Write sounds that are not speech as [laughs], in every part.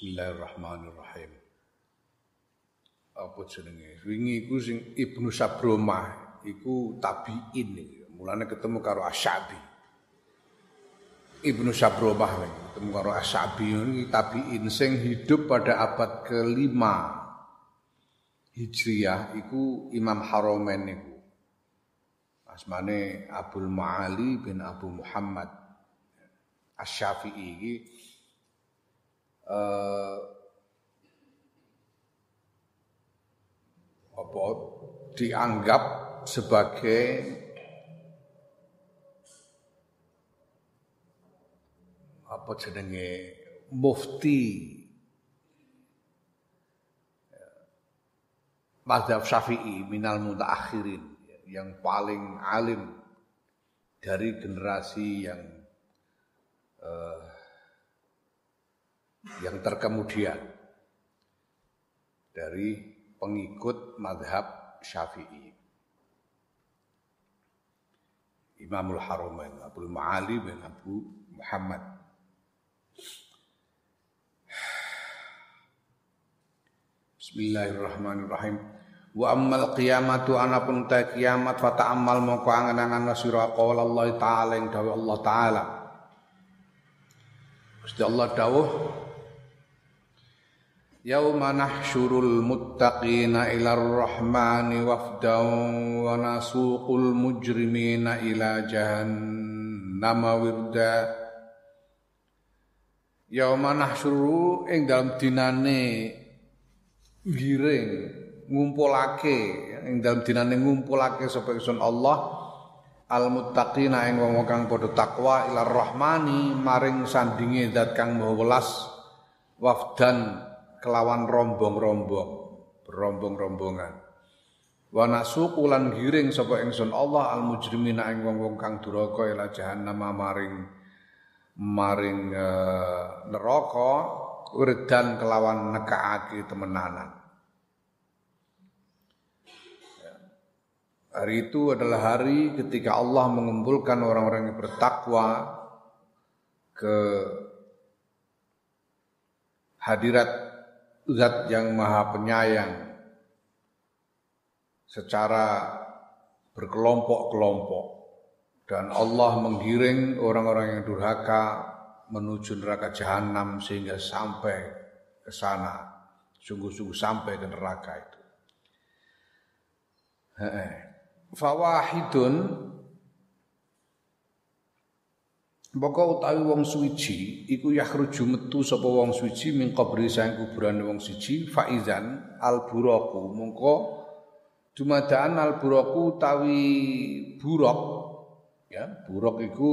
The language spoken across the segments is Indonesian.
Bismillahirrahmanirrahim. Apa jenenge? Wingi iku sing Ibnu Sabromah iku tabiin. Mulane ketemu karo Asyabi. Ibnu Sabromah ketemu karo Asyabi ini tabiin sing hidup pada abad kelima Hijriyah iku Imam Haromen iku. Asmane Abdul Ma'ali bin Abu Muhammad Asy-Syafi'i iki eh, apa? Dianggap sebagai apa jenenge? Mufti. Mazhab Syafi'i minal mutaakhirin yang paling alim dari generasi yang uh, yang terkemudian dari pengikut madhab syafi'i. Imamul Haramain Abdul Ma'ali bin Abu Muhammad. Bismillahirrahmanirrahim. Wa ammal qiyamatu anapun ta kiamat fa ta'ammal mongko angen-angen sira qala Allah taala ing dawuh Allah taala. Gusti Allah dawuh Yauma nahsyurul muttaqina ila rahmani wafdan wa nasuqul mujrimina ila jahannama wirda. Yauma nahsyuru ing dalam dinane giring ngumpulake ing dalam dinane ngumpulake sapa ingsun Allah al muttaqina ing wong kang padha takwa ila rahmani maring sandinge zat kang maha welas wafdan kelawan rombong-rombong, berombong-rombongan. Wa nasuqu lan giring sapa ingsun Allah al mujrimina ing wong-wong kang duraka ila jahannam maring maring uh, neraka urdan kelawan nekaake temenanan. Hari itu adalah hari ketika Allah mengumpulkan orang-orang yang bertakwa ke hadirat zat yang maha penyayang. Secara berkelompok-kelompok. Dan Allah menggiring orang-orang yang durhaka menuju neraka jahanam sehingga sampai ke sana. Sungguh-sungguh sampai ke neraka itu. Fawahidun Pokok utawi wong suci iku yakhruju metu sapa wong suci min qabri sang kuburane wong suci faizan al buraku mongko dumadaan al buraku utawi buruk ya buruk iku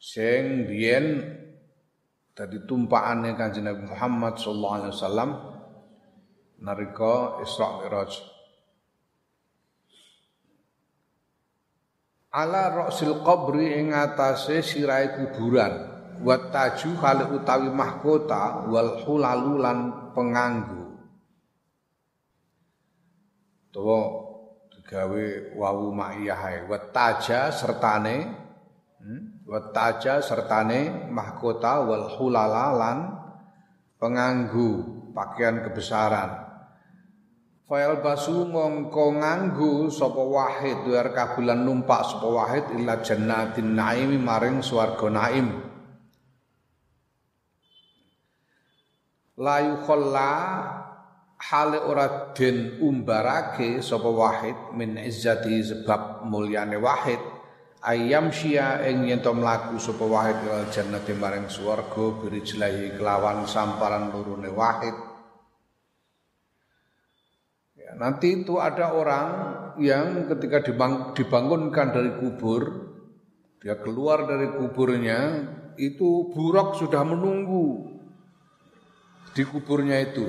sing biyen dadi tumpakane Kanjeng Nabi Muhammad sallallahu alaihi wasallam narika Isra Mi'raj ala roksil qabri ing atase sirai kuburan. Wa taju kali utawi mahkota wal hulalulan penganggu tuwa digawe wawu ma'iyah wa taja sertane hmm? wa taja sertane mahkota wal hulalalan penganggu pakaian kebesaran Fayal basu mongko nganggu sapa wahid duar kabulan numpak sapa wahid illa jannatin naimi maring swarga naim. Layu khalla hale ora den umbarake sapa wahid min izzati sebab mulyane wahid ayam sia ing yen mlaku sapa wahid ila jannati maring swarga birijlahi kelawan samparan lurune wahid nanti itu ada orang yang ketika dibangunkan dari kubur, dia keluar dari kuburnya, itu buruk sudah menunggu di kuburnya itu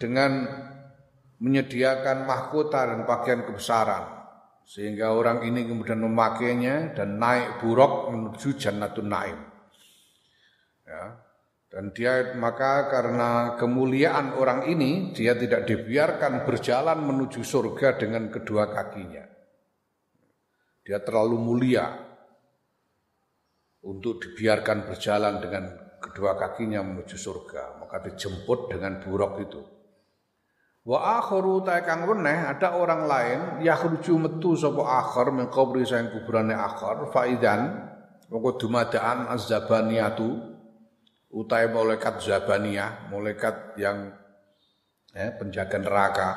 dengan menyediakan mahkota dan pakaian kebesaran sehingga orang ini kemudian memakainya dan naik buruk menuju jannatun naim. Ya. Dan dia maka karena kemuliaan orang ini dia tidak dibiarkan berjalan menuju surga dengan kedua kakinya. Dia terlalu mulia untuk dibiarkan berjalan dengan kedua kakinya menuju surga, maka dijemput dengan buruk itu. Wa akharu ta kang weneh ada orang lain yakhruju metu sapa akhir min qabri sayang kuburane akhir faidan mongko dumadaan utai malaikat zabaniyah malaikat yang eh, penjaga neraka.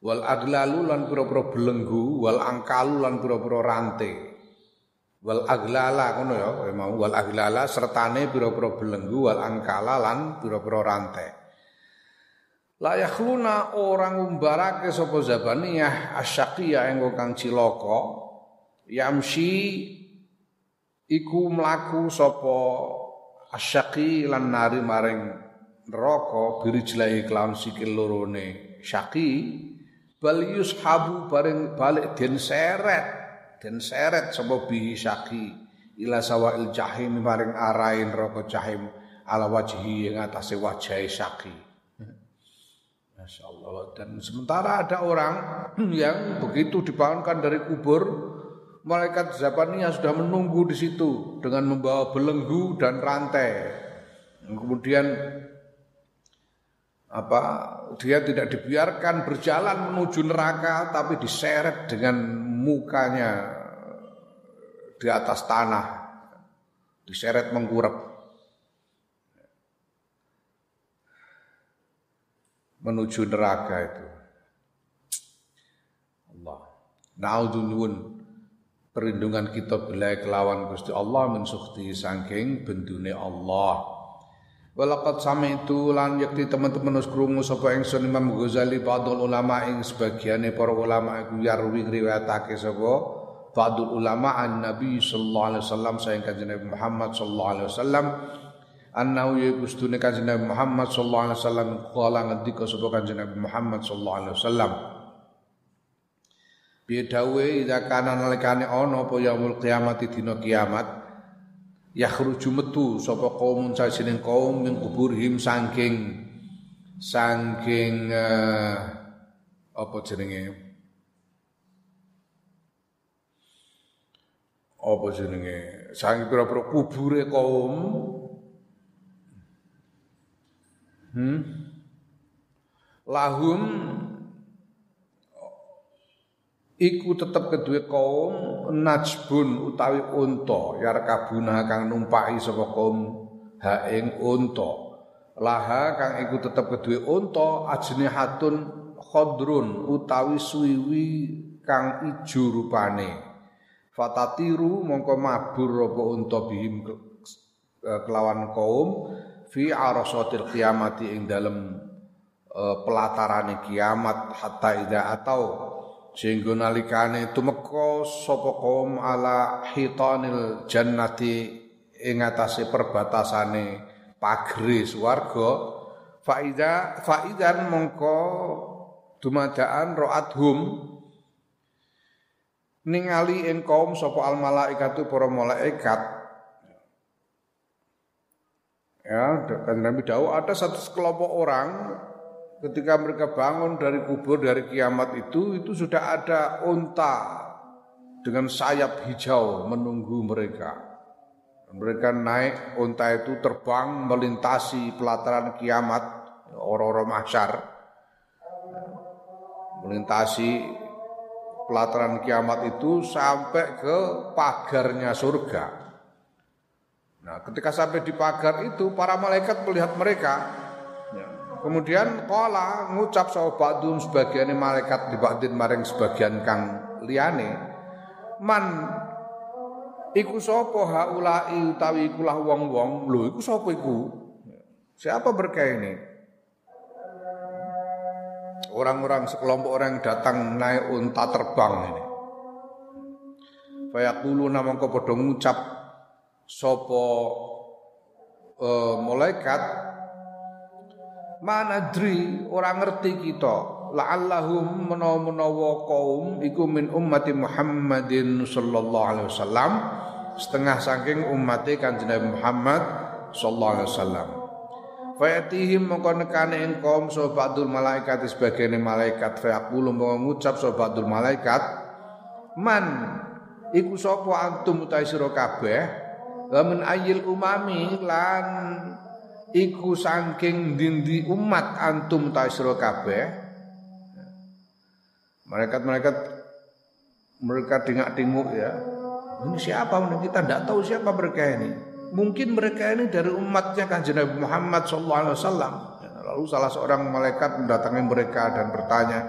Wal aglalu lan pira-pira belenggu wal angkalu lan pira-pira rantai. Wal aglala ngono ya mau. Wal aglala sertane pira-pira belenggu wal angkala lan pira-pira rantai. La orang umbarake sapa zabaniyah asyaqiyah engko kang cilaka. Yamsi iku mlaku sapa asyaqi lan nari maring neraka birijlahi kelawan sikil lorone syaqi bal yushabu bareng balik den seret den seret sapa bihi syaqi ila sawail jahim maring arain neraka jahim ala wajhi ing atase wajahe syaqi Masya Allah. Dan sementara ada orang yang begitu dibangunkan dari kubur, malaikat Zabania sudah menunggu di situ dengan membawa belenggu dan rantai. Kemudian apa dia tidak dibiarkan berjalan menuju neraka tapi diseret dengan mukanya di atas tanah diseret mengkurap menuju neraka itu. Allah. Naudunun perlindungan kita bila kelawan Gusti Allah min sukti saking bendune Allah. Walaqad itu lan yakti teman-teman wis krungu sapa ingsun Imam Ghazali ba'dul ulama ing sebagiane para ulama iku yarwi riwayatake sapa ba'dul ulama an Nabi sallallahu alaihi wasallam sayang kanjeng Nabi Muhammad sallallahu alaihi wasallam annahu ya gustune kanjeng Nabi Muhammad sallallahu alaihi wasallam kala ngendika sapa kanjeng Nabi Muhammad sallallahu alaihi wasallam Piye dawe ida kana nalikane ana apa yaumul kiamat dina kiamat yakhruju metu sapa kaum sajining kaum min kuburhim saking saking uh, apa jenenge? Apa jenenge? Saking pira-pira kubure kaum. Hmm? Lahum iku tetep kedua kaum najbun utawi unta. Yarkabuna kang numpaki sapa kaum ha ing unta. Laha kang iku tetep kedua unta ajnihatun khadrun utawi suwiwi kang ijo rupane. Fatatiru mongko mabur apa unta bihim kelawan kaum fi arasatil kiamati ing dalem uh, pelatarane kiamat hatta ida atau sehingga nalikane tumeka sapa kaum ala hitanil jannati ing atase perbatasane pagri swarga faida faidan mongko dumadaan roathum ningali ing kaum sapa al malaikatu para malaikat. Ya, dan Nabi Daud ada satu kelompok orang ketika mereka bangun dari kubur dari kiamat itu itu sudah ada unta dengan sayap hijau menunggu mereka. Mereka naik unta itu terbang melintasi pelataran kiamat orang-orang mahsyar melintasi pelataran kiamat itu sampai ke pagarnya surga. Nah, ketika sampai di pagar itu para malaikat melihat mereka. Kemudian kola ngucap sahabatun sebagian malaikat dibaktin maring sebagian kang liane. Man iku sapa haulai utawi ikulah wong-wong. Lho iku sapa iku? Siapa mereka ini? Orang-orang sekelompok orang yang datang naik unta terbang ini. Fayaquluna mongko padha ngucap sopo uh, malaikat manadri orang ngerti kita. La'allahum menawa-menawa kaum iku min ummati Muhammadin sallallahu alaihi wasallam setengah saking ummate Kanjeng Nabi Muhammad sallallahu alaihi wasallam. Fayatihim mongko nekane ing kaum sobatul malaikat sebagian malaikat. Fayaqulu mongko ngucap sobatul malaikat man iku sapa antum utahe sira kabeh? Wa min ayil umami lan iku saking dindi umat antum tasro kabeh Mereka-mereka mereka dengak-denguk ya. Ini siapa? Kita tidak tahu siapa mereka ini. Mungkin mereka ini dari umatnya kanjeng Nabi Muhammad SAW. Lalu salah seorang malaikat mendatangi mereka dan bertanya,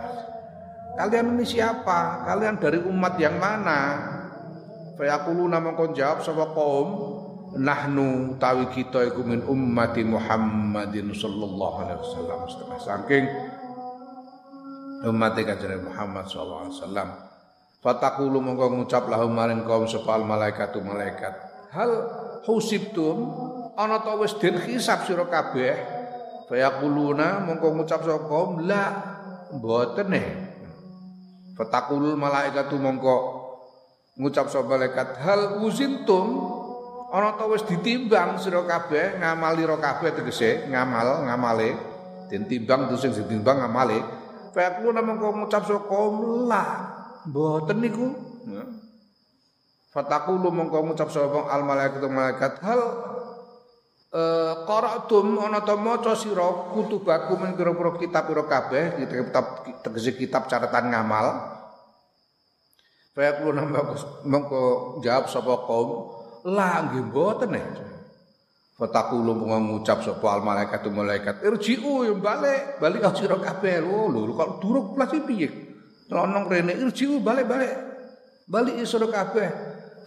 kalian ini siapa? Kalian dari umat yang mana? Fayaqulu nama kon jawab sama kaum nahnu tawi kita iku min ummati Muhammadin sallallahu alaihi wasallam. Setengah saking umat kanjeng Muhammad sallallahu alaihi wasallam. Fatakulu mongko ngucap lahum maring kaum sepal malaikatu malaikat hal husibtum ana ta wis den hisab sira kabeh? Fayaquluna mongko ngucap sapa kaum la mboten eh fatakulul malaikatu mongko ngucap sapa malaikat. Hal uzintum ana ta wis ditimbang sira kabeh ngamali ro kabeh tegese ngamal ngamale den timbang terus sing ditimbang ngamale Fayaqulu namang kau ngucap so kaum la mboten niku. Ya. Fatakulu mongko ngucap sapa al malaikat malaikat hal eh qara'tum ana ta maca sira kutubaku men pira-pira kitab pira kabeh kitab tegese kitab catatan ngamal. Fayaqulu namang mongko jawab sapa kaum la nggih mboten nih. Fatakulu mengucap sapa al malaikat malaikat irji'u yang balik balik sira kabeh. Lho lho kalau duruk plus piye? Lonong rene irji'u balik balik balik sira kabeh.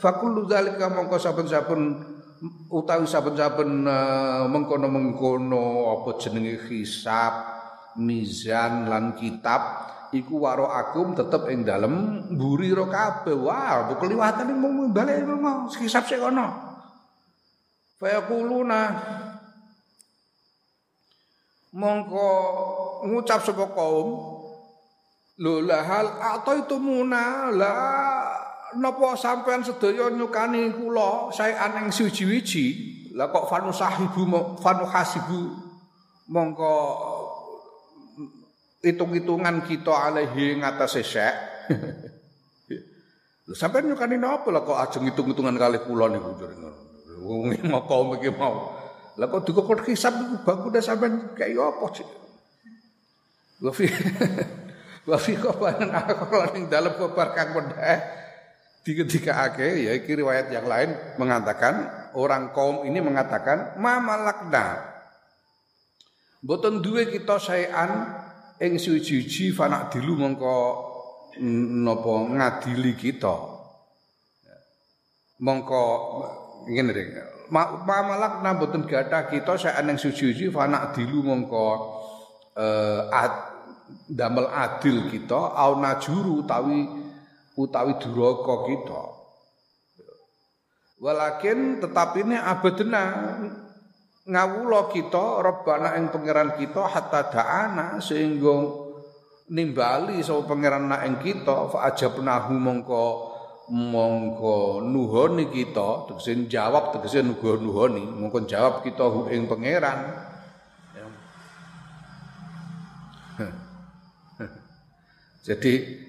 Fakullu zalika mongko saben-saben utawi saben-saben uh, mengkono-mengkono apa jenenge hisab mizan lan kitab iku waro akum tetep ing dalem mburi ro kabeh. Wah wow, keliwatan mung balik mau hisab sik kono. Fayaquluna mongko ngucap sapa kaum lho itu muna la napa sampean sedaya nyukani kula saean ing siji-wiji? Lah kok fanu sahibu fanu hasibu mongko hitung-hitungan kita alaihi ngatasé syek [laughs] Lho sampean nyukani napa lah kok ajeng hitung-hitungan kalih kula niku Wong mau kaum iki mau. Lah kok dikokot hisab niku bangku dah sampean kaya apa sih? Wa fi [laughs] wa fi qabalan akal ning dalem kabar kang pendah diketikake ya iki riwayat yang lain mengatakan orang kaum ini mengatakan ma malakna Boten duwe kita saean ing suci-suci fanak dilu mongko napa ngadili kita. Mongko ngene rek malak namboten kita sak nang suci-suci fanak dilu mongko eh ad, damel adil kita au najuru utawi utawi duraka kita. Walakin tetapi ini abadena ngawula kita robana ing pangeran kita hatta da'ana sehingga nimbali sapa pangeran nak ing kita fa ajabnahu mongko mongko nuhoni kita tegese jawab tegese nuhoni mongko jawab kita ing pangeran. [laughs] Jadi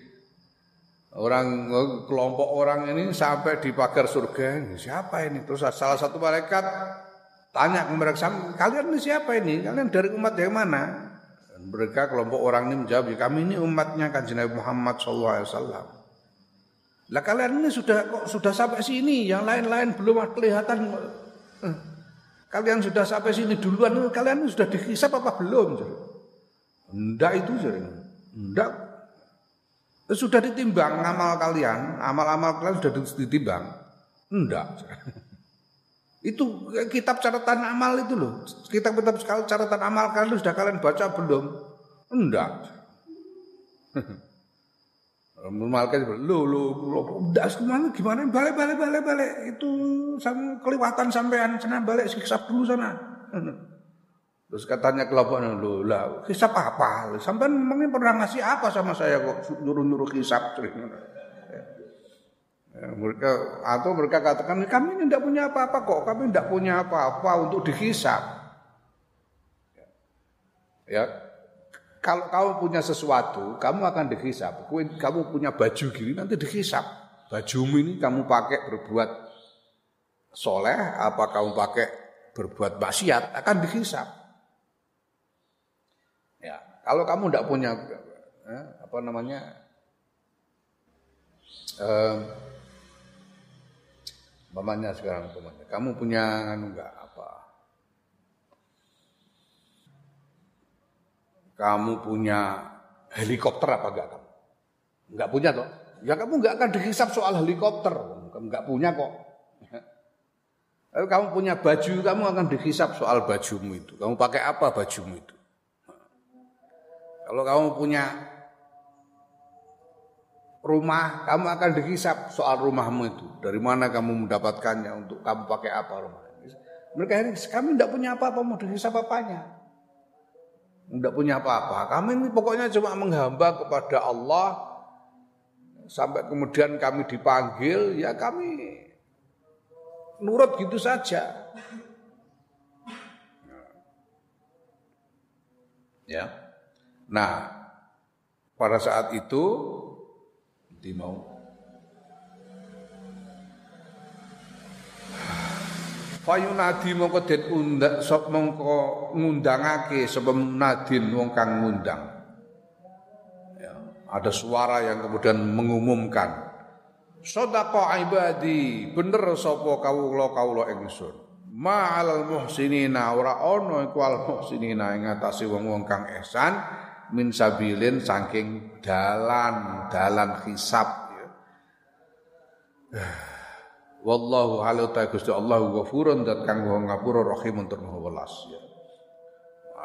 orang kelompok orang ini sampai di pagar surga siapa ini? Terus salah satu malaikat tanya ke mereka kalian ini siapa ini kalian dari umat yang mana mereka kelompok orang ini menjawab ya, kami ini umatnya kan Nabi Muhammad wasallam lah kalian ini sudah kok sudah sampai sini, yang lain-lain belum kelihatan. Eh, kalian sudah sampai sini duluan, kalian ini sudah dihisap apa belum? Enggak itu jadi. Enggak. Sudah ditimbang amal kalian, amal-amal kalian sudah ditimbang. Enggak. [laughs] Itu kitab catatan amal itu loh. Kitab-kitab catatan amal kalian sudah kalian baca belum? Enggak. Malaikat lu lu udah ke mana gimana balik balik balik balik itu sama kelewatan sampean sana balik siksa dulu sana. [laughs] Terus katanya kelompoknya lu lah hisap apa? Sampean memangnya pernah ngasih apa sama saya kok nyuruh nyuruh ya, mereka atau mereka katakan kami ini tidak punya apa-apa kok kami tidak punya apa-apa untuk dihisap ya kalau kamu punya sesuatu, kamu akan dihisap. Kamu punya baju gini nanti dihisap. Bajumu ini kamu pakai berbuat soleh, apa kamu pakai berbuat maksiat akan dihisap. Ya, kalau kamu tidak punya eh, apa namanya eh, mamanya sekarang mamanya, kamu punya anu enggak apa? Kamu punya helikopter apa enggak kamu? Enggak punya toh? Ya kamu enggak akan dihisap soal helikopter, kamu enggak punya kok. [laughs] Kalau kamu punya baju, kamu akan dihisap soal bajumu itu. Kamu pakai apa bajumu itu? Kalau kamu punya rumah, kamu akan dihisap soal rumahmu itu. Dari mana kamu mendapatkannya untuk kamu pakai apa rumah? Mereka ini kami tidak punya apa-apa, mau dihisap apanya? Tidak punya apa-apa. Kami ini pokoknya cuma menghamba kepada Allah sampai kemudian kami dipanggil, ya kami nurut gitu saja. Ya. Nah, pada saat itu di mau Fayunadi mongko den undak sop mongko ngundangake sapa nadin wong kang ngundang. Ya, ada suara yang kemudian mengumumkan Sadaqa ibadi, bener sapa kawula kawula ingsun. Ma'al muhsinina ora ana iku al muhsinina ing atase wong-wong kang ihsan min sabilin saking dalan dalan hisab ya. Wallahu halu ta Gusti Allah ghafurun dan kang wa ngapura rahim tur welas ya.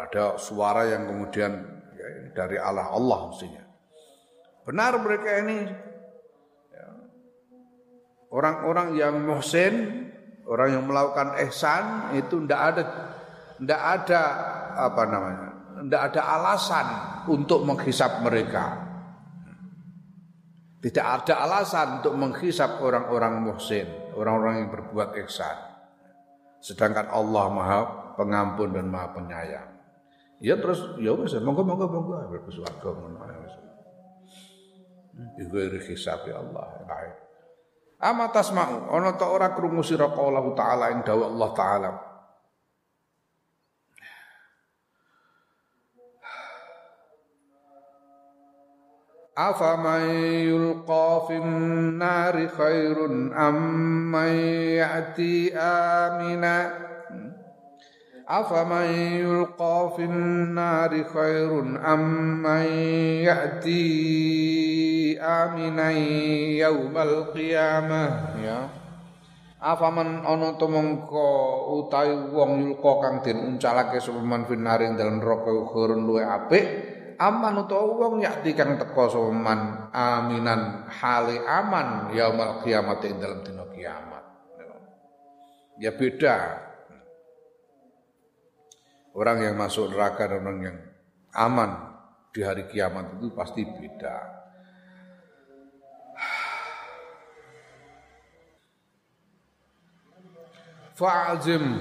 Ada suara yang kemudian ya, dari Allah Allah mestinya. Benar mereka ini Orang-orang yang muhsin, orang yang melakukan ihsan itu ndak ada ndak ada apa namanya? Ndak ada alasan untuk menghisap mereka. Tidak ada alasan untuk menghisap orang-orang muhsin, orang-orang yang berbuat ihsan. Sedangkan Allah Maha Pengampun dan Maha Penyayang. Ya terus ya wis monggo monggo monggo bersuwarga ngono ya wis. Iku ya Allah. Ya. Ama tasma'u ana ta ora krungu sira qaulahu ta'ala ing dawuh Allah taala. Afa man yulqa fin nari khairun am man ya'ti amina أفمن يلقى في النار خير أم من يأتي آمنا يوم القيامة ya Afaman ana to mongko utawi wong yulka kang den uncalake sapa man finari dalem neraka khurun luwe apik aman utawa wong yakti kang teka sapa man aminan hale aman yaumul kiamat ing dalem dina kiamat. Ya beda. Orang yang masuk neraka dan orang yang aman di hari kiamat itu pasti beda. Fa'azim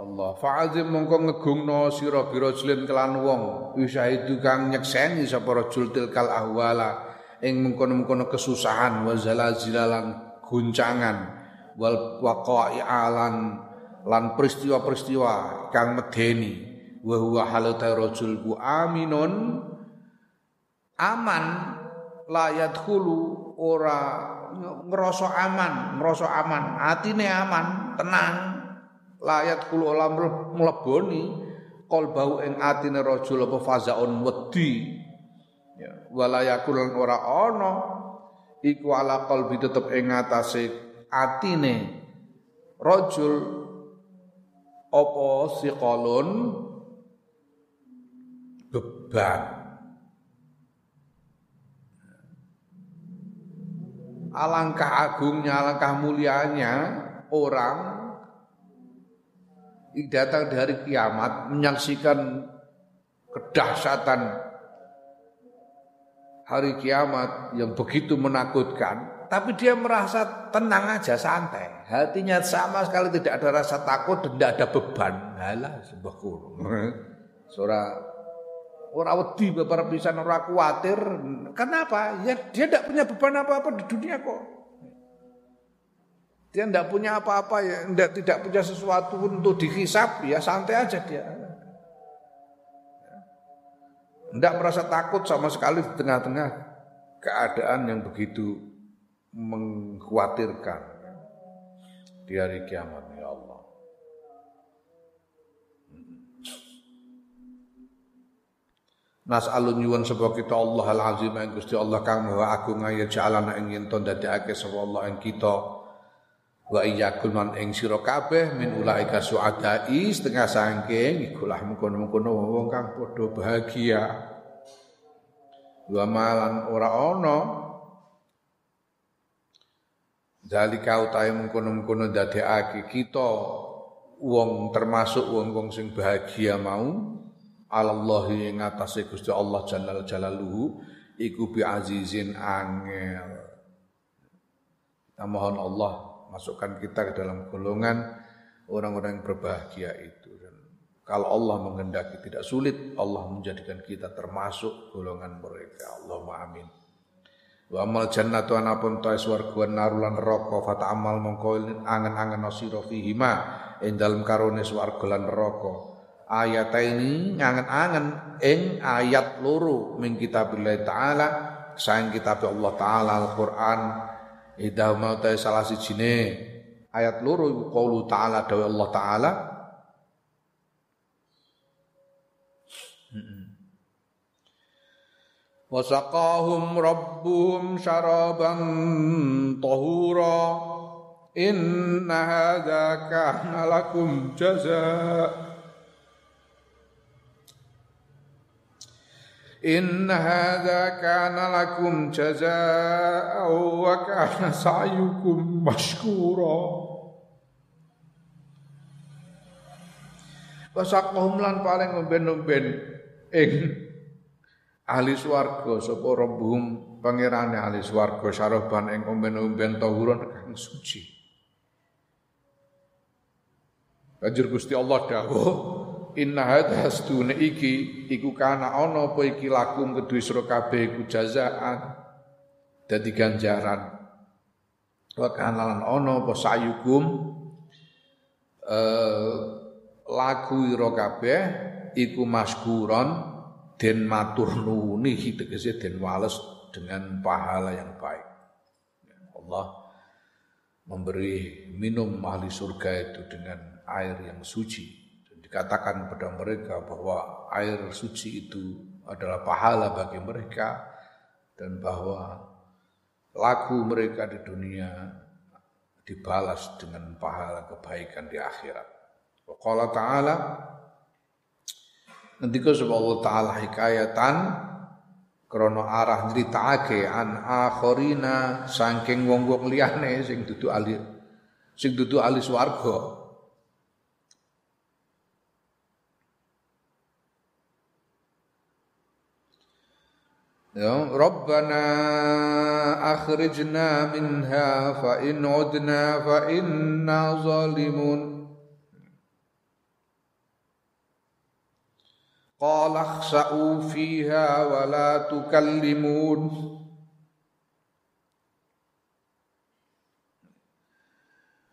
Allah. Fa'azim mongko ngegungno sira birajulin kelan wong. Itu kang nyekseni sapa rajul tilkal ahwala. Ing mengkono-mengkono kesusahan wa zalazilalan guncangan wal waqa'i alan lan peristiwa-peristiwa kang medeni. Wa huwa halata rajul ku aminun aman la yadkhulu ora ngerasa aman, ngerasa aman, atine aman, tenang. Layat kulo olam mleboni bau ing atine rajul apa fazaun wedi. Ya, walayakul ora ana iku ala qalbi tetep ing atase atine rajul apa siqalun beban alangkah agungnya alangkah mulianya orang datang dari kiamat menyaksikan kedahsyatan hari kiamat yang begitu menakutkan tapi dia merasa tenang aja santai. Hatinya sama sekali tidak ada rasa takut dan tidak ada beban. Halah sebuah kurung. Surah ora wedi beberapa pisan ora kuatir. Kenapa? Ya dia tidak punya beban apa-apa di dunia kok. Dia tidak punya apa-apa ya, tidak, tidak punya sesuatu untuk dihisap, ya santai aja dia. Tidak merasa takut sama sekali di tengah-tengah keadaan yang begitu mengkhawatirkan di hari kiamat ya Allah. Nas'alun nyuwun sapa kita Allah al-azim yang Gusti Allah kang maha agung ya jalana ing yen to ndadekake sapa Allah ing kita wa iyyakul man ing sira kabeh min ulaika suadai setengah sangking iku lah mengkono-mengkono wong kang padha bahagia. Wa malan ora ana. Dalika utahe mengkono-mengkono dadekake kita wong termasuk wong-wong sing bahagia mau Allah ing atase Gusti Allah Jalla Jalaluhu iku bi azizin angel. Mohon Allah masukkan kita ke dalam golongan orang-orang yang berbahagia itu. Dan kalau Allah mengendaki tidak sulit, Allah menjadikan kita termasuk golongan mereka. Allahumma amin. Wa amal jannatu anapun ta swarga narulan neraka fata amal mongko angen-angen sira fihi ma ing dalem karone neraka. Ayat ini ngangen-angen ing ayat loro min kitabillah taala saing kitab Allah taala Al-Qur'an Idah mau ta salah sijine. Ayat loro iku qaulu ta'ala dawe Allah taala. Wasaqahum rabbuhum syaraban tahura. Inna hadza kana lakum jazaa إن هذا كان لكم جزاء وكان سعيكم مشكورا Wasaqahum lan paling umben-umben ing ahli swarga sapa rabbuhum pangerane ahli swarga saroban ing umben-umben tahurun kang suci. Banjur Gusti Allah dawuh inna hadha astune iki iku kana ana apa iki lakum kedue sira kabeh iku jazaan dadi ganjaran. Wa kana lan ana apa sayukum eh ira kabeh iku maskuron den matur nuwuni tegese den wales dengan pahala yang baik. Allah memberi minum ahli surga itu dengan air yang suci dikatakan kepada mereka bahwa air suci itu adalah pahala bagi mereka dan bahwa laku mereka di dunia dibalas dengan pahala kebaikan di akhirat. Qala ta'ala Nanti sebab Allah Ta'ala hikayatan krono arah nyritakake an akhorina saking wong-wong liyane sing dudu ahli sing dudu Ya, Rabbana akhrijna minha fa in udna fa inna zalimun. Qala khsa'u fiha wa la.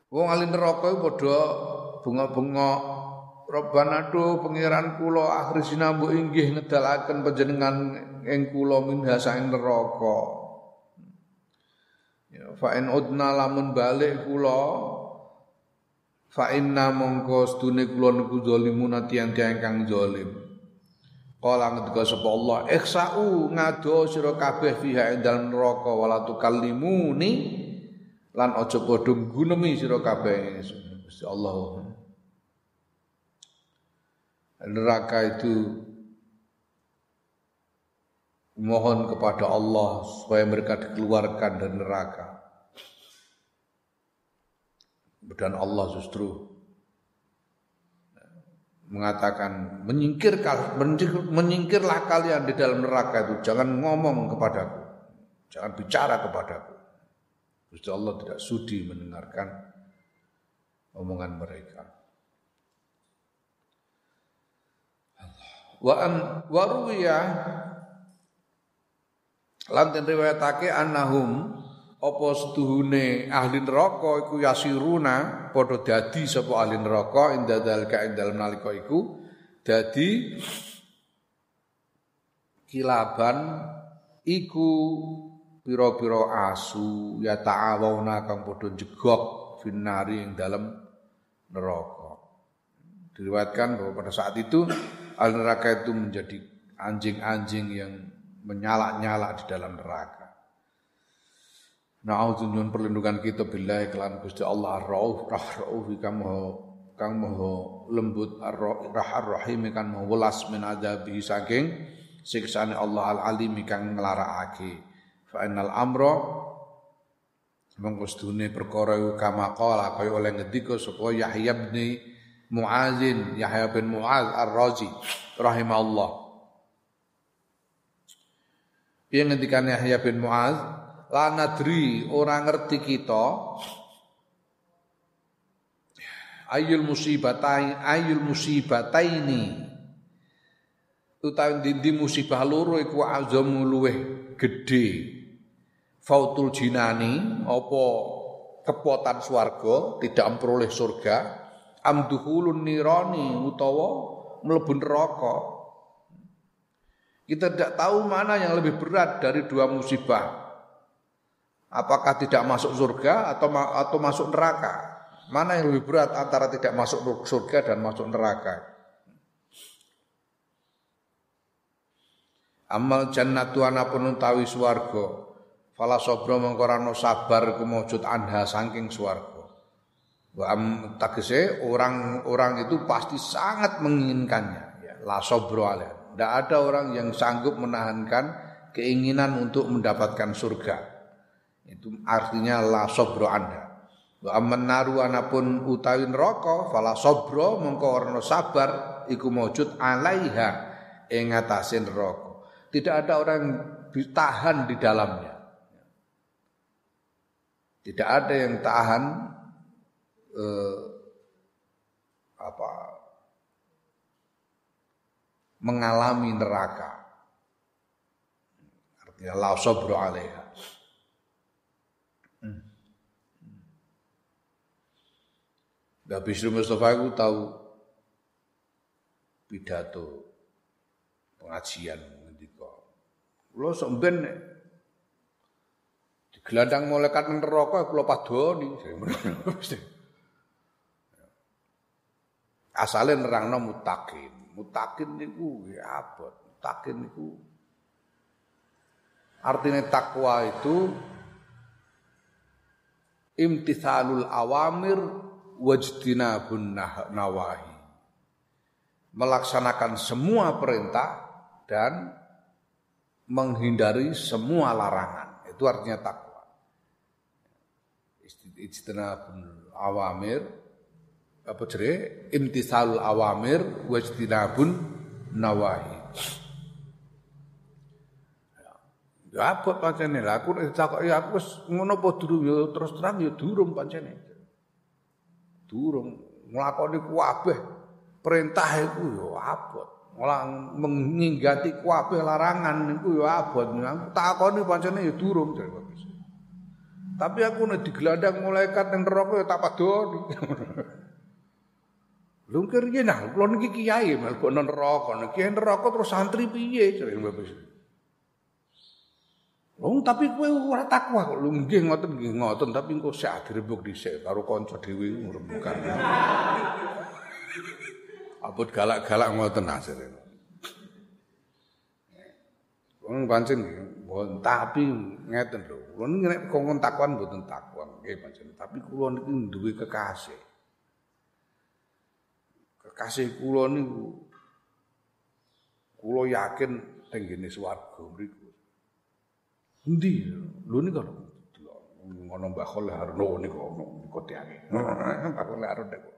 Wong alin neraka padha bunga-bunga Rabbana do pangeran kula akhrisina mbok inggih ngedalaken panjenengan ing kula minha saing neraka. Ya fa udna lamun balik kula fa inna mongko sedune kula niku zalimun tiang-tiang kang zalim. Kala ngendika sapa Allah, "Ikhsa'u ngado sira kabeh fiha ing dalem neraka wala tukallimuni lan aja padha gunemi sira kabeh." Gusti Allah neraka itu mohon kepada Allah supaya mereka dikeluarkan dari neraka. Dan Allah justru mengatakan menyingkirkan menyingkirlah kalian di dalam neraka itu. Jangan ngomong kepadaku. Jangan bicara kepadaku. Gusti Allah tidak sudi mendengarkan omongan mereka wa an waruya lan den riwayatake annahum apa setuhune ahli neraka iku yasiruna padha dadi sapa ahli neraka inda dalika ing dalem nalika iku dadi kilaban iku pira-pira asu ya ta'awuna kang padha jegok finari ing dalem neraka. Diriwayatkan bahwa pada saat itu ahli neraka itu menjadi anjing-anjing yang menyala-nyala di dalam neraka. Na'udzunyun perlindungan kita bila iklan Gusti Allah Ar-Rauf Rah-Rauf kang maha kang lembut Ar-Rahim kang maha welas min adabi saking siksane Allah Al-Alim kang nglarakake. Fa innal amra mongko sedune perkara kama qala kaya oleh ngendika sapa Yahya bin Muazin Yahya bin Muaz Ar-Razi rahimahullah. Piye ngendikane Yahya bin Muaz lanadri orang ngerti kita ayul musibatai ayul musibataini. Utawi dindi musibah loro iku azamu luweh gedhe. Fautul jinani apa kepotan swarga tidak memperoleh surga amduhulun nirani utawa mlebu neraka kita tidak tahu mana yang lebih berat dari dua musibah Apakah tidak masuk surga atau atau masuk neraka? Mana yang lebih berat antara tidak masuk surga dan masuk neraka? Amal jannatu anapun utawi swarga. Fala sabra sabar kumujud anha saking swarga. Wa am orang-orang itu pasti sangat menginginkannya. Ya, la sabra Tidak ada orang yang sanggup menahankan keinginan untuk mendapatkan surga. Itu artinya la sobro anda. Wa amman naru anapun utawi neraka fala sobro mengko sabar iku maujud alaiha ing atase neraka. Tidak ada orang ditahan di dalamnya. Tidak ada yang tahan eh, apa mengalami neraka. Artinya la sabru alaiha. Mbak Bisri Mustafa itu tahu pidato pengajian ngendika. Kula sampean digelandang malaikat neraka kula padoni. [laughs] Asale nerangno mutakin. Mutakin niku ya abot. Mutakin niku artinya takwa itu imtithalul awamir wajtinabun nawahi. Melaksanakan semua perintah dan menghindari semua larangan. Itu artinya takwa. Ijtinabun awamir apa jere imtisalul awamir wajtinabun nawahi. Ya apa pancene lah aku nek takoki aku wis ngono apa durung ya terus terang ya durung pancene. Durung nglakoni kuwabeh perintah iku ya abot. Malah menginggati kuwabeh larangan niku ya abot. Aku takoni pancene ya durung Tapi aku nek digelandang malaikat ning neraka ya tak padoni. [laughs] Lho kiriye nah, kula niki kiai mlebu neraka, niki neraka terus santri piye jare Bapak. Oh, tapi kowe ora takwa kok. Nggih ngoten nggih ngoten, tapi engko sak direbuk dhisik karo kanca dhewe ngrebukan. Abot galak-galak ngoten asire. Wong pancen mboten tapi ngeten lho. Niki nek kongkon takwan mboten takwan nggih pancen, tapi kula niki duwe kekasih. Kekasih kula niku kula yakin tenggene swarga mriku. Endi? Lho niku ngono Mbah Khol Harno niku ono niku tiange. [laughs] Mbah Khol Harno niku. [laughs]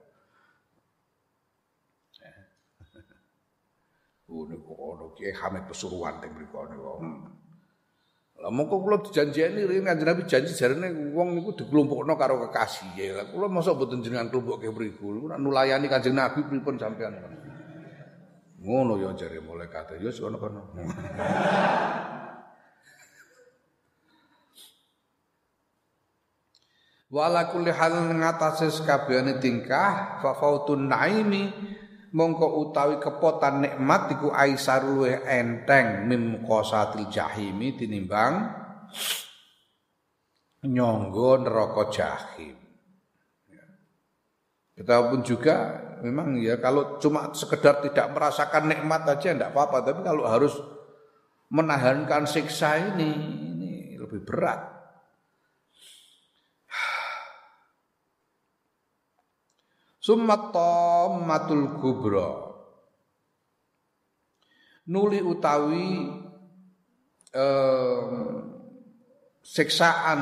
Oh niku ono Kiai Hamid Pesuruan teng mriku niku. Lah mongko kula dijanjeni ring Kanjeng Nabi janji jarene wong niku dikelompokno karo kekasih. Lah kula mosok mboten jenengan kelompokke mriku. Niku nulayani Kanjeng Nabi pripun sampean. Ngono ya jare malaikat. Ya wis ono kono. [laughs] Wala kulli hal ngatasé sakabehane tingkah fa fautun naimi mongko utawi kepotan nikmat iku aisar luweh enteng mim qasatil jahimi tinimbang nyonggo neraka jahim. Kita pun juga memang ya kalau cuma sekedar tidak merasakan nikmat aja enggak apa-apa, tapi kalau harus menahankan siksa ini ini lebih berat. Summa matul kubra. Nuli utawi eh, siksaan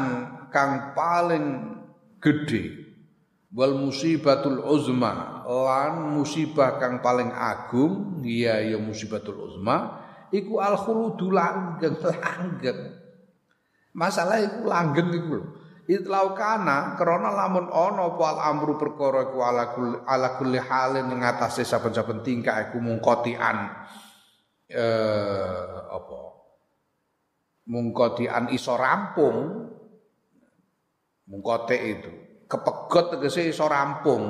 kang paling gede wal musibatul uzma. Lan musibah kang paling agung iya ya musibatul uzma iku al khuludu langgeng [laughs] langgeng. Masalah iku langgeng iku lho Kana krana lamun ana apa al amru perkara iku ala kulli ala kulli halin ngatasi saben-saben tingkah iku mungkotian eh apa? Mungkotian iso rampung. Mungkote itu. Kepegot tegese iso rampung.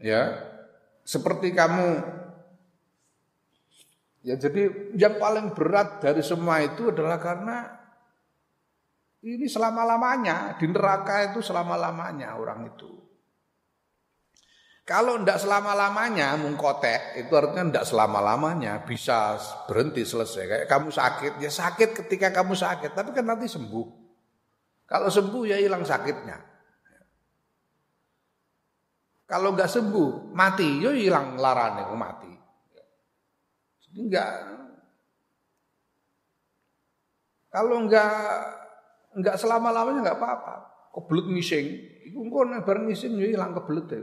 Ya. Seperti kamu Ya jadi yang paling berat dari semua itu adalah karena ini selama-lamanya di neraka itu selama-lamanya orang itu. Kalau ndak selama-lamanya mungkotek itu artinya ndak selama-lamanya bisa berhenti selesai. Kayak kamu sakit ya sakit ketika kamu sakit tapi kan nanti sembuh. Kalau sembuh ya hilang sakitnya. Kalau nggak sembuh mati yo ya hilang larane mati. Enggak. Kalau enggak enggak selama-lamanya enggak apa-apa. Kebelut mising, iku engko bar mising yo ilang kebelut ya.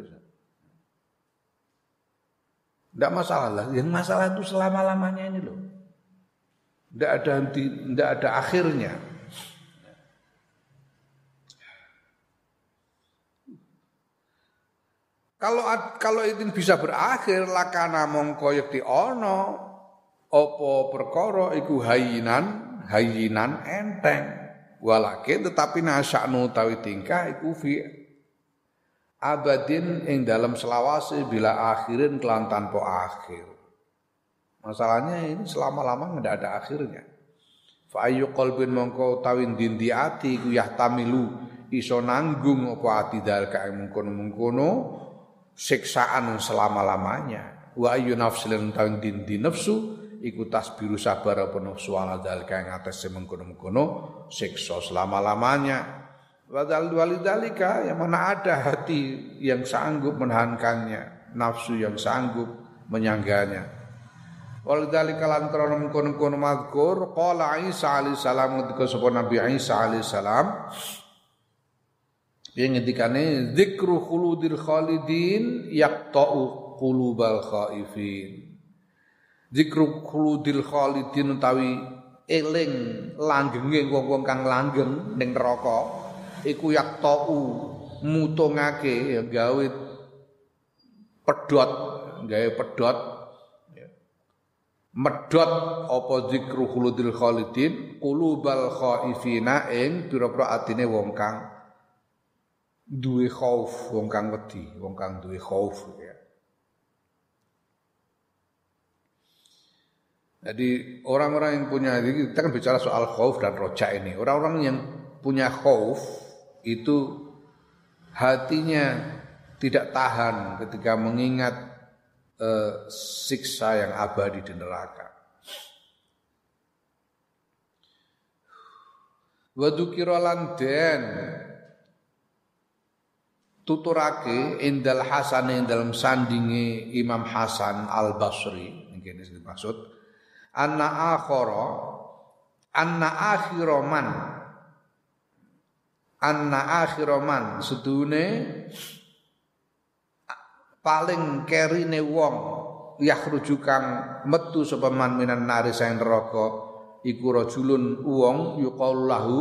Enggak masalah lah, yang masalah itu selama-lamanya ini loh. Enggak ada henti, enggak ada akhirnya. Kalau kalau itu bisa berakhir lakana mongko yakti ono apa perkara iku hayinan hayinan enteng. Walakin tetapi nasya'nu tawi tingkah iku fi abadin ing dalam selawase bila akhirin kelan tanpa akhir. Masalahnya ini selama-lama tidak ada akhirnya. Fa ayu mongko tawin dindi ati iku yahtamilu iso nanggung apa ati dal kae mungkono-mungkono siksaan selama-lamanya. Wa ayu nafsin tawin dindi nafsu iku tasbiru sabar apa nafsu ala dalika yang atas mengkono-mengkono siksa selama-lamanya. Wadal walidalika yang mana ada hati yang sanggup menahankannya, nafsu yang sanggup menyangganya. Walidalika lan krana mengkono-kono mazkur qala Isa alaihi salam ketika sapa Nabi Isa alaihi salam. Yang ngendikane? Zikru khuludil khalidin yaqta'u qulubal khaifin Zikru khuludil khalidin utawi eling langgenge wong-wong kang langgeng ning neraka iku yaktau mutungake ya gawe pedot gawe pedot ya. medot apa zikru khuludil khalidin? Qulubal khaifina ing pira-pira atine wong kang duwe khauf wong kang wedi wong kang duwe khauf ya Jadi orang-orang yang punya kita kan bicara soal khauf dan roja ini. Orang-orang yang punya khauf itu hatinya tidak tahan ketika mengingat uh, siksa yang abadi di neraka. Wadukira lan den tuturake indal Hasan ing dalam sandingi Imam Hasan Al Basri ini maksud anna akhara anna akhiroman anna akhiroman sedune paling kerine wong yakhruju kang metu sapa man minan nari saing neraka iku rajulun wong yuqallahu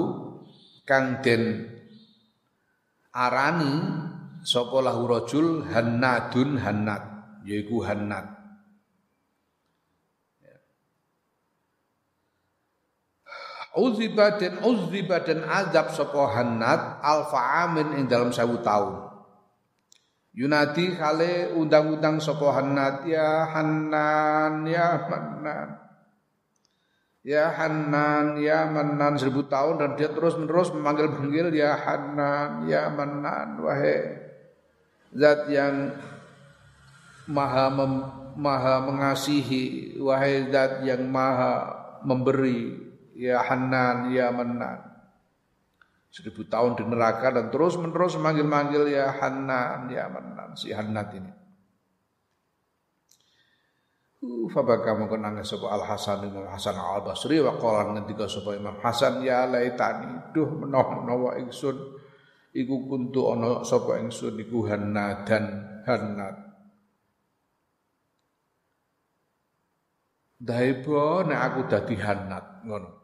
kang den arani sapa lahu rajul hannadun hannad yaiku hannad Uziba dan uziba dan azab sapa Hannat alfa amin ing dalam sewu tahun. Yunadi kale undang-undang sapa Hannat ya Hanan ya Manan. Ya Hanan ya Manan seribu tahun dan dia terus menerus memanggil-panggil ya Hanan ya Manan wahai zat yang maha mem, maha mengasihi wahai zat yang maha memberi ya Hanan ya Manan seribu tahun di neraka dan terus menerus manggil-manggil ya Hanan ya Manan si Hanat ini. Uh, fabaka mongko nangis sapa Al Hasan Imam Hasan Al Basri wa qala ngendika sapa Imam Hasan ya laitani duh menawa ingsun iku kuntu ana sapa ingsun iku hanadan hanat. Daibo nek aku dadi hanat ngono.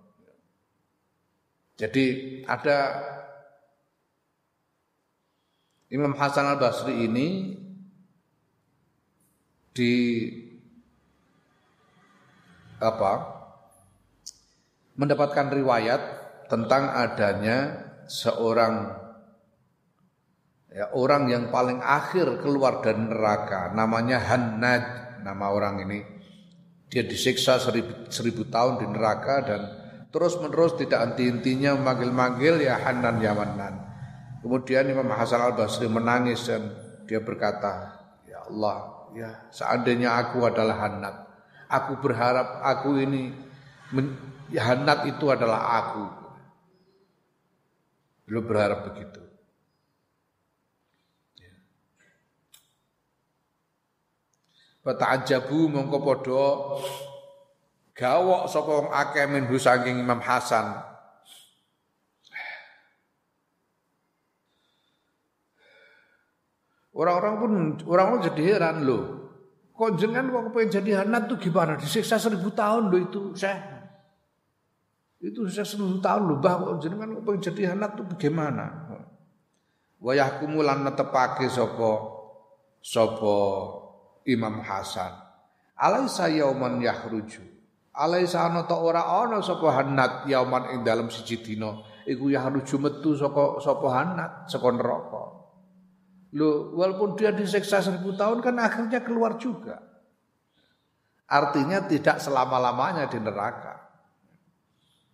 Jadi ada Imam Hasan Al Basri ini di apa? Mendapatkan riwayat tentang adanya seorang ya, orang yang paling akhir keluar dari neraka namanya Hannad. Nama orang ini. Dia disiksa seribu, seribu tahun di neraka dan terus menerus tidak henti-hentinya memanggil-manggil ya Hanan ya Manan. Kemudian Imam Hasan Al Basri menangis dan dia berkata, Ya Allah, ya seandainya aku adalah Hanat, aku berharap aku ini ya Hanat itu adalah aku. Beliau berharap begitu. Fata'ajabu mongko padha gawok sapa wong akeh minhu saking Imam Hasan. Orang-orang pun orang pun jadi heran loh. Kok jenengan kok pengen jadi anak tuh gimana? Disiksa seribu tahun loh itu, saya. Itu saya seribu tahun loh, bah kok jenengan kok pengen jadi anak tuh bagaimana? Wayah kumulan netepake sopo sopo Imam Hasan. Alaisa yauman yahruju. Alaisa ana ta ora ana sapa hanat yauman ing dalem siji dina iku yahruju metu saka sapa hanat saka neraka. Loh, walaupun dia disiksa seribu tahun kan akhirnya keluar juga. Artinya tidak selama-lamanya di neraka.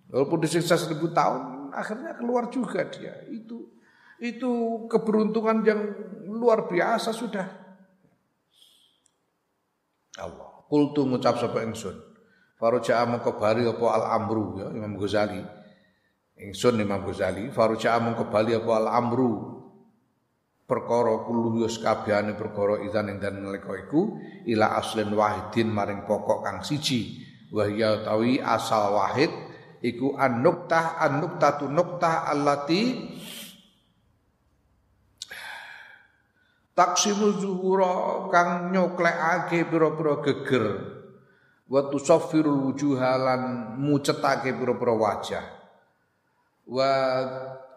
Walaupun disiksa seribu tahun, akhirnya keluar juga dia. Itu itu keberuntungan yang luar biasa sudah. Allah. Kultu ngucap sapa ingsun. Faruja'a mongko bali apa al amru ya Imam Ghazali. Ingsun Imam Ghazali, faruja'a mongko bali apa al amru perkara kullu yus kabehane perkara idzan ing dan nalika iku ila aslin wahidin maring pokok kang siji. Wa hiya tawi asal wahid iku an-nuktah an-nuktatu nuktah allati taksimu zuhura kang nyoklekake pira-pira geger wa tusaffirul wujuhalan mucetake pira-pira wajah. Wa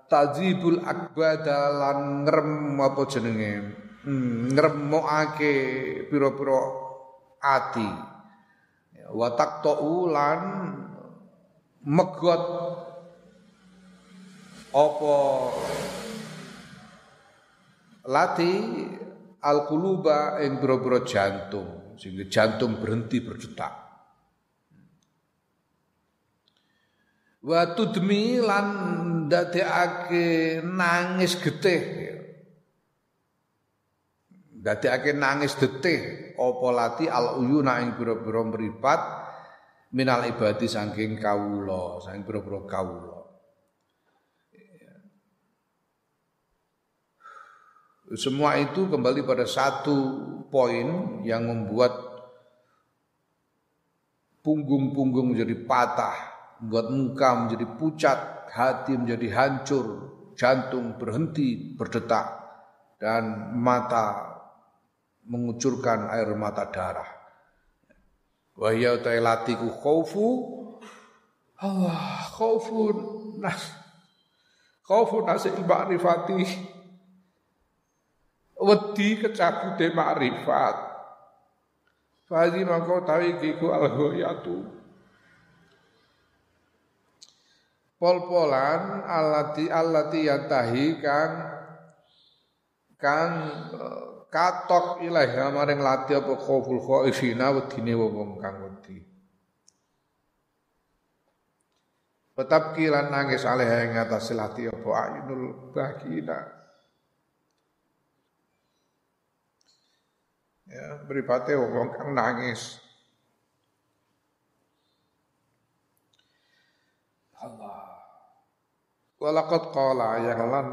tadzibul akbada lan ngrem apa jenenge? Hmm, ngremokake pira-pira ati. Wa taqtau lan megot apa? Lati al quluba ing boro-boro jantung sehingga jantung berhenti berdetak wa tudmi lan dadekake nangis getih. Dadekake nangis getih apa lati al uyuna ing boro-boro mripat minal ibadi saking kawula saking boro-boro kawula. Semua itu kembali pada satu poin yang membuat punggung-punggung menjadi patah, membuat muka menjadi pucat, hati menjadi hancur, jantung berhenti berdetak, dan mata mengucurkan air mata darah. Wahya tailatiku khaufu. Allah nas khaufu nasil ma'rifati. Wedi kecabute makrifat Fadi mangko tawi kiku al-ghayatu pol-polan alati alati yantahi kang kang eh, katok ilahi maring lati apa khauful khaifina wedine wong kang wedi Tetap kilan nangis alih ing atas lati apa ayunul bagina Ya, beripate wong kang nangis. Allah. Walaqad qala yang lan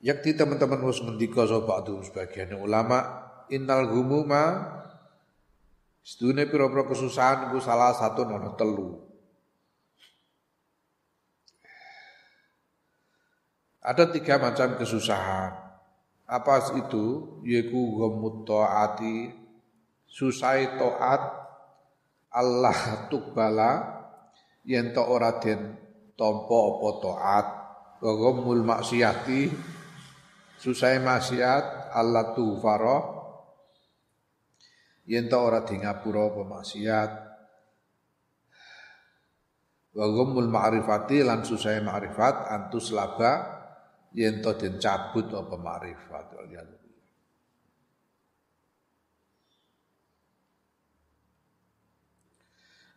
Yakti teman-teman wis ngendika sapa sebagian ulama innal humuma sedune pira-pira kesusahan iku salah satu nono telu. Ada tiga macam kesusahan. Apa itu? Yaitu ghamut ta'ati, susai to'at, Allah tukbala, yen to ora den tompo apa taat, wa maksiati, susai maksiat, Allah tufara, yen to ora di ngapura apa maksiat, wa ghamul ma'rifati lan susai ma'rifat antus laba yen to den cabut apa makrifat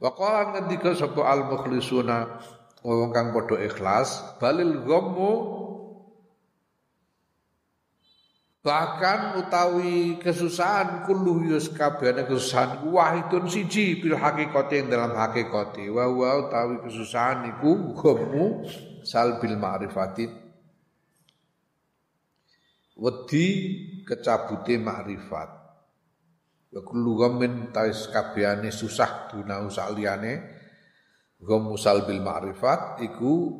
Wa qala ngendika sapa al mukhlisuna wong kang padha ikhlas balil ghammu bahkan utawi kesusahan kullu yus kabehane kesusahan wahidun siji bil hakikate dalam hakikate wa wa utawi kesusahan iku ghammu salbil ma'rifati. Wedi kecabute makrifat wa kullu ghammin tais kabehane susah dunau saliyane ghamusal bil makrifat iku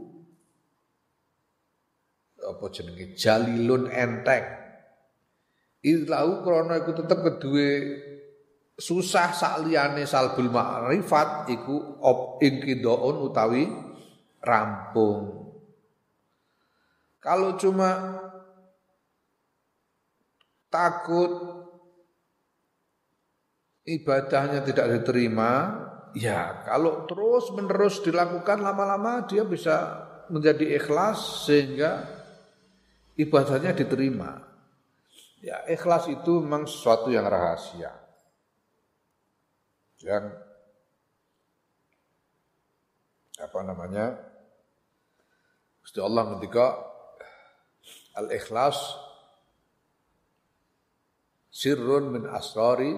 apa jenenge? Jalilun enteng Ilahu krana iku tetep kedue susah sakliyane salbul makrifat iku op inqidaun utawi rampung. Kalau cuma takut ibadahnya tidak diterima, ya kalau terus menerus dilakukan lama-lama dia bisa menjadi ikhlas sehingga ibadahnya diterima. Ya, ikhlas itu memang sesuatu yang rahasia. Yang apa namanya? Gusti Allah ketika al-ikhlas sirrun min asrari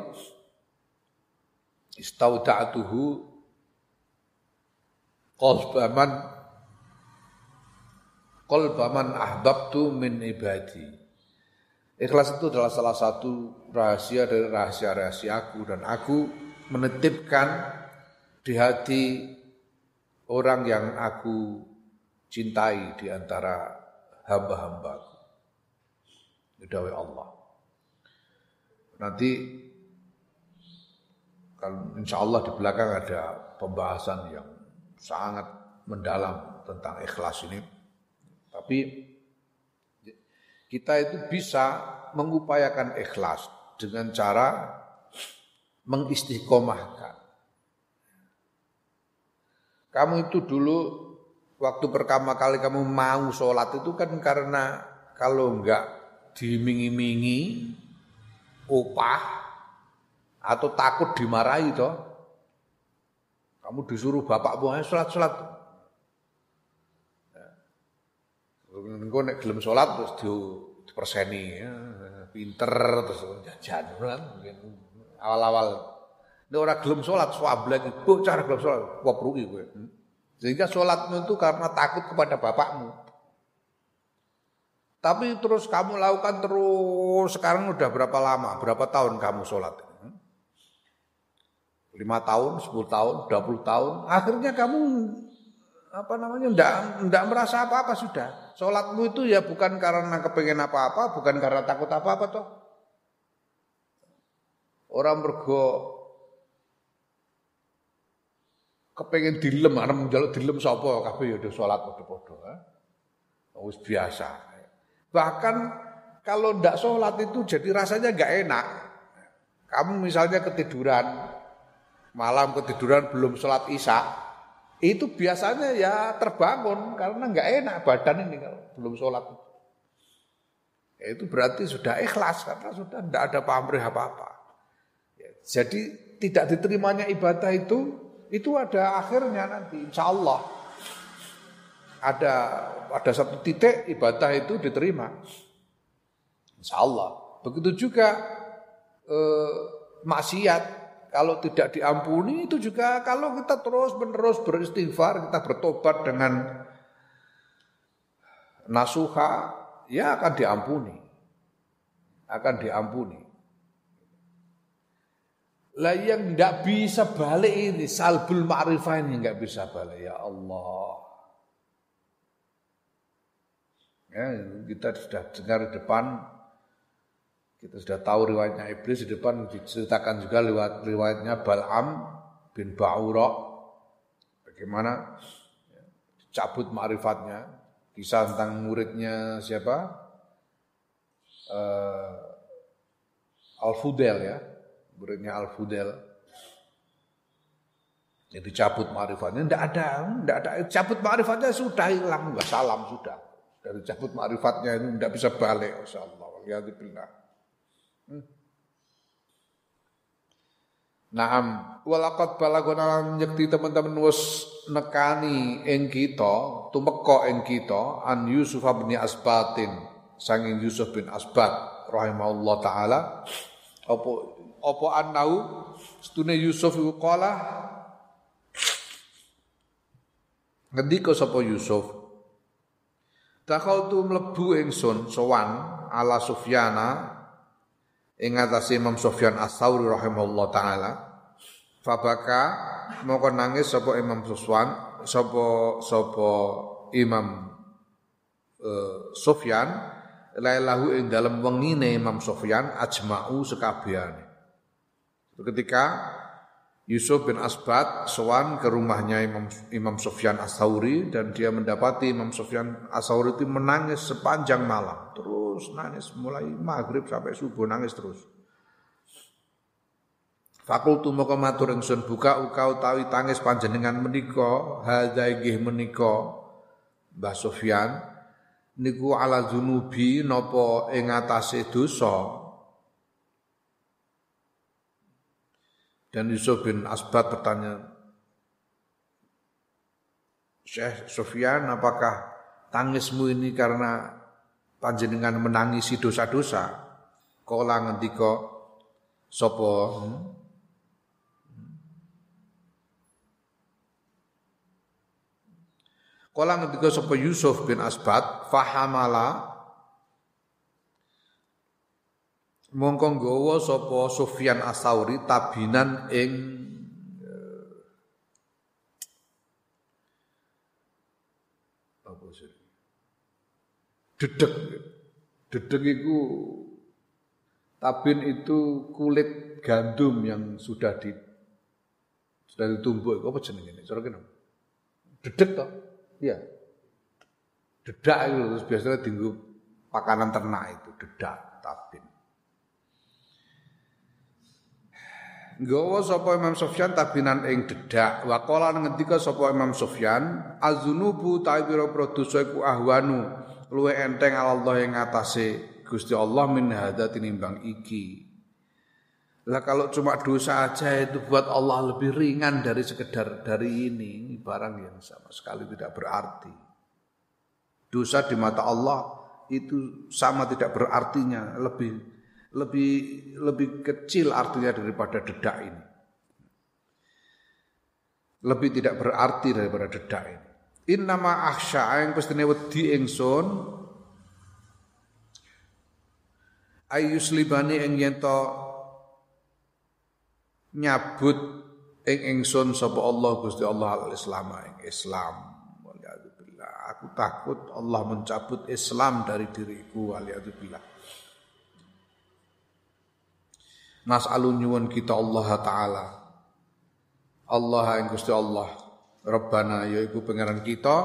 istauda'tuhu qalbaman qalbaman ahbabtu min ibadi Ikhlas itu adalah salah satu rahasia dari rahasia-rahasiaku dan aku menitipkan di hati orang yang aku cintai di antara hamba-hambaku. Dawe Allah. Nanti kalau insya Allah di belakang ada pembahasan yang sangat mendalam tentang ikhlas ini. Tapi kita itu bisa mengupayakan ikhlas dengan cara mengistiqomahkan. Kamu itu dulu waktu pertama kali kamu mau sholat itu kan karena kalau enggak dimingi-mingi upah atau takut dimarahi toh. Kamu disuruh bapak buahnya sholat-sholat. Engko nek gelem sholat terus di perseni ya, pinter terus jajan kan awal-awal nek ora gelem sholat swablek bocah gelem sholat wapruki kowe. Sehingga sholatmu itu karena takut kepada bapakmu. Tapi terus kamu lakukan terus sekarang udah berapa lama, berapa tahun kamu sholat? Lima tahun, sepuluh tahun, dua puluh tahun. Akhirnya kamu apa namanya ndak ndak merasa apa-apa sudah. Sholatmu itu ya bukan karena kepengen apa-apa, bukan karena takut apa-apa toh. Orang bergo kepengen dilem, arep njaluk dilem sapa kabeh ya sholat padha-padha. Wis biasa. Bahkan kalau tidak sholat itu jadi rasanya nggak enak. Kamu misalnya ketiduran, malam ketiduran belum sholat isya, itu biasanya ya terbangun karena nggak enak badan ini kalau belum sholat. Ya, itu berarti sudah ikhlas karena sudah tidak ada pamrih apa-apa. Ya, jadi tidak diterimanya ibadah itu itu ada akhirnya nanti insya Allah ada ada satu titik ibadah itu diterima insya Allah begitu juga eh, maksiat kalau tidak diampuni itu juga kalau kita terus menerus beristighfar, kita bertobat dengan nasuha, ya akan diampuni. Akan diampuni. Lah yang tidak bisa balik ini, salbul ma'rifah ini nggak bisa balik. Ya Allah. Ya, kita sudah dengar di depan kita sudah tahu riwayatnya iblis di depan diceritakan juga lewat riwayatnya Bal'am bin Ba'ura. Bagaimana cabut ma'rifatnya. Kisah tentang muridnya siapa? Uh, Al-Fudel ya. Muridnya Al-Fudel. Jadi cabut ma'rifatnya. Tidak ada, tidak ada. Cabut ma'rifatnya sudah hilang. Enggak salam sudah. Dari cabut ma'rifatnya ini tidak bisa balik. Insya Allah. Alhamdulillah. Hmm. Naam, walakot balagona nyekti teman-teman wis nekani ing kita, tumeka ing kita an Yusuf bin Asbatin, sanging Yusuf bin Asbat rahimahullah taala. Apa apa annahu stune Yusuf iku qala ngendika sapa Yusuf Takhaltu mlebu ingsun sowan ala Sufyana ing atase Imam Sufyan Ats-Tsauri rahimahullah taala fabaka moko nangis sapa Imam Sufyan sapa sapa Imam uh, Sufyan lailahu ing dalem wengine Imam Sufyan ajma'u sekabehane ketika Yusuf bin Asbat sowan ke rumahnya Imam Imam Sufyan As-Sauri dan dia mendapati Imam Sufyan As-Sauri itu menangis sepanjang malam. Terus terus nangis mulai maghrib sampai subuh nangis terus. Fakultu moko matur ingsun buka uka utawi tangis panjenengan menika hadza inggih menika Mbah Sufyan niku ala zunubi napa ing atase dosa Dan Yusuf bin Asbat bertanya, Syekh Sufyan, apakah tangismu ini karena panjenengan menangisi dosa-dosa kala ngendika sapa hmm? Kala ngendika sapa Yusuf bin Asbat fahamala mongko nggawa sapa Sufyan Asauri tabinan ing eh, apa sih dedek. Dedek itu tabin itu kulit gandum yang sudah di sudah ditumbuk. Apa jenenge ini? Cara kene. Dedek toh? Iya. Dedak itu terus biasanya tinggu pakanan ternak itu dedak tabin. Gawa sapa Imam Sufyan tabinan ing dedak wa qala ngendika sapa Imam Sufyan azunubu ta pira-pira dosa iku ahwanu luwe enteng Allah yang ngatasi Gusti Allah min hadza tinimbang iki. Lah kalau cuma dosa aja itu buat Allah lebih ringan dari sekedar dari ini, ini barang yang sama sekali tidak berarti. Dosa di mata Allah itu sama tidak berartinya, lebih lebih lebih kecil artinya daripada dedak ini. Lebih tidak berarti daripada dedak ini. Innama akhsha yang pestine wedi ingsun. Ayuslibani ing yen nyabut ing ingsun sapa Allah Gusti Allah al Islam ing Islam. Aku takut Allah mencabut Islam dari diriku waliyadzubillah. Nas'alu nyuwun kita Allah taala. Allah ing Gusti Allah Rabbana yaiku pangeran kita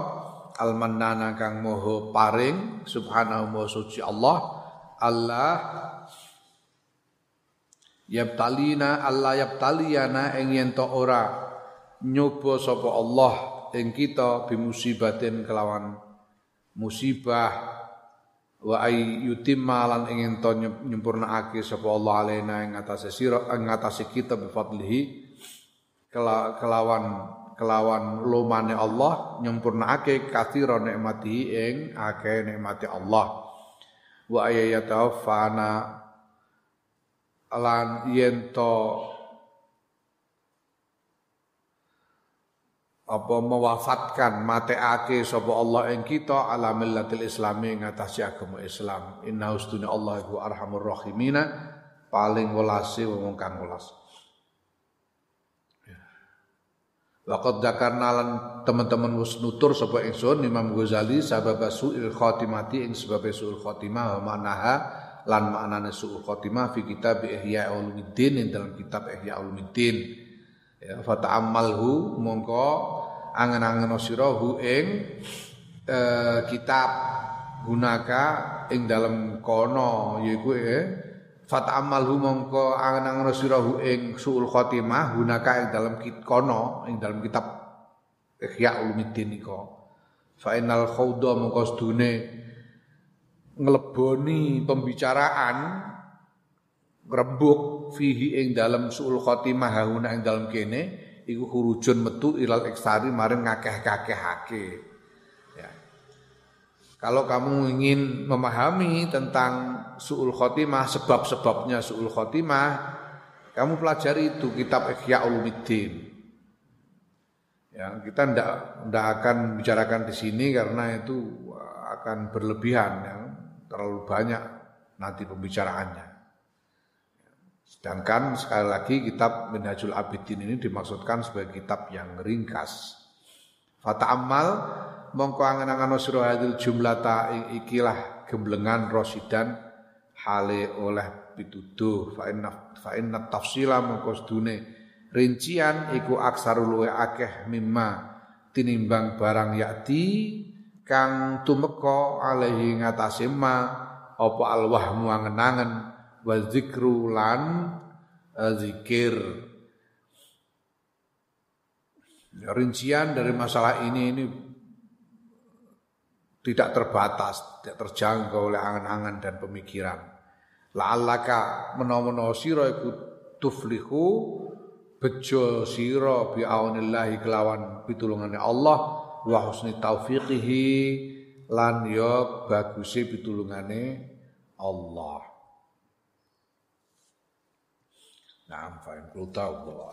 Al-Mannana kang moho paring subhanahu wa suci Allah Allah Yabtalina Allah yabtaliyana ing yen ora nyoba sapa Allah ing kita bimusibatin kelawan musibah wa ay yutimma lan ing to nyempurnaake sapa Allah alaina ing atase sira ing kita bi fadlihi kelawan kelawan lumane Allah nyempurnaake kathira nikmati ing akeh nikmati Allah. Wa ayatawaffana lan yen to apa mewafatkan mateake sapa Allah ing kita ala millatil islami ngatasi agama Islam. Inna ustuna Allah iku arhamur rahimina paling welase wong kang welas Waqad dzakarna lan teman-teman wis nutur sapa ingsun Imam Ghazali sabab su'il khatimati ing sebab su'il khatimah wa manaha lan maknane su'ul khotimah fi kitab Ihya Ulumuddin ing dalam kitab Ihya Ulumuddin. Ya fata'ammalhu mongko angen-angen sira hu ing eh, kitab gunaka ing dalam kono yaiku eh fata'ammalhu mongko angen-angen sira hu ing su'ul khotimah gunaka ing dalam kono ing dalam kitab Ihya Ulumuddin iko fa innal khawda mongko sedune ngeleboni pembicaraan rembuk fihi ing dalam suul khotimah hauna ing dalam kene iku hurujun metu ilal ekstari maring ngakeh-kakehake. Kalau kamu ingin memahami tentang suul khotimah sebab-sebabnya suul khotimah kamu pelajari itu kitab Ihya Ulumuddin Ya, kita ndak ndak akan bicarakan di sini karena itu akan berlebihan ya terlalu banyak nanti pembicaraannya. Sedangkan sekali lagi kitab Minhajul Abidin ini dimaksudkan sebagai kitab yang ringkas. Fata amal mongko angen-angen sira hadil jumlata ikilah gemblengan rosidan hale oleh pituduh. Fa inna fa inna tafsila mongko sedune rincian iku aksarul akeh mimma tinimbang barang yakti kang tumeka alaihi ngatasé ma apa alwahmu angen-angen wa zikru lan eh, zikir rincian dari masalah ini ini tidak terbatas, tidak terjangkau oleh angan-angan dan pemikiran. La'allaka menawa-menawa sira iku tuflihu bejo sira bi aunillahi kelawan pitulungane Allah wa husni taufiqihi lan ya baguse pitulungane Allah. Nah, fa'in kulta Allah.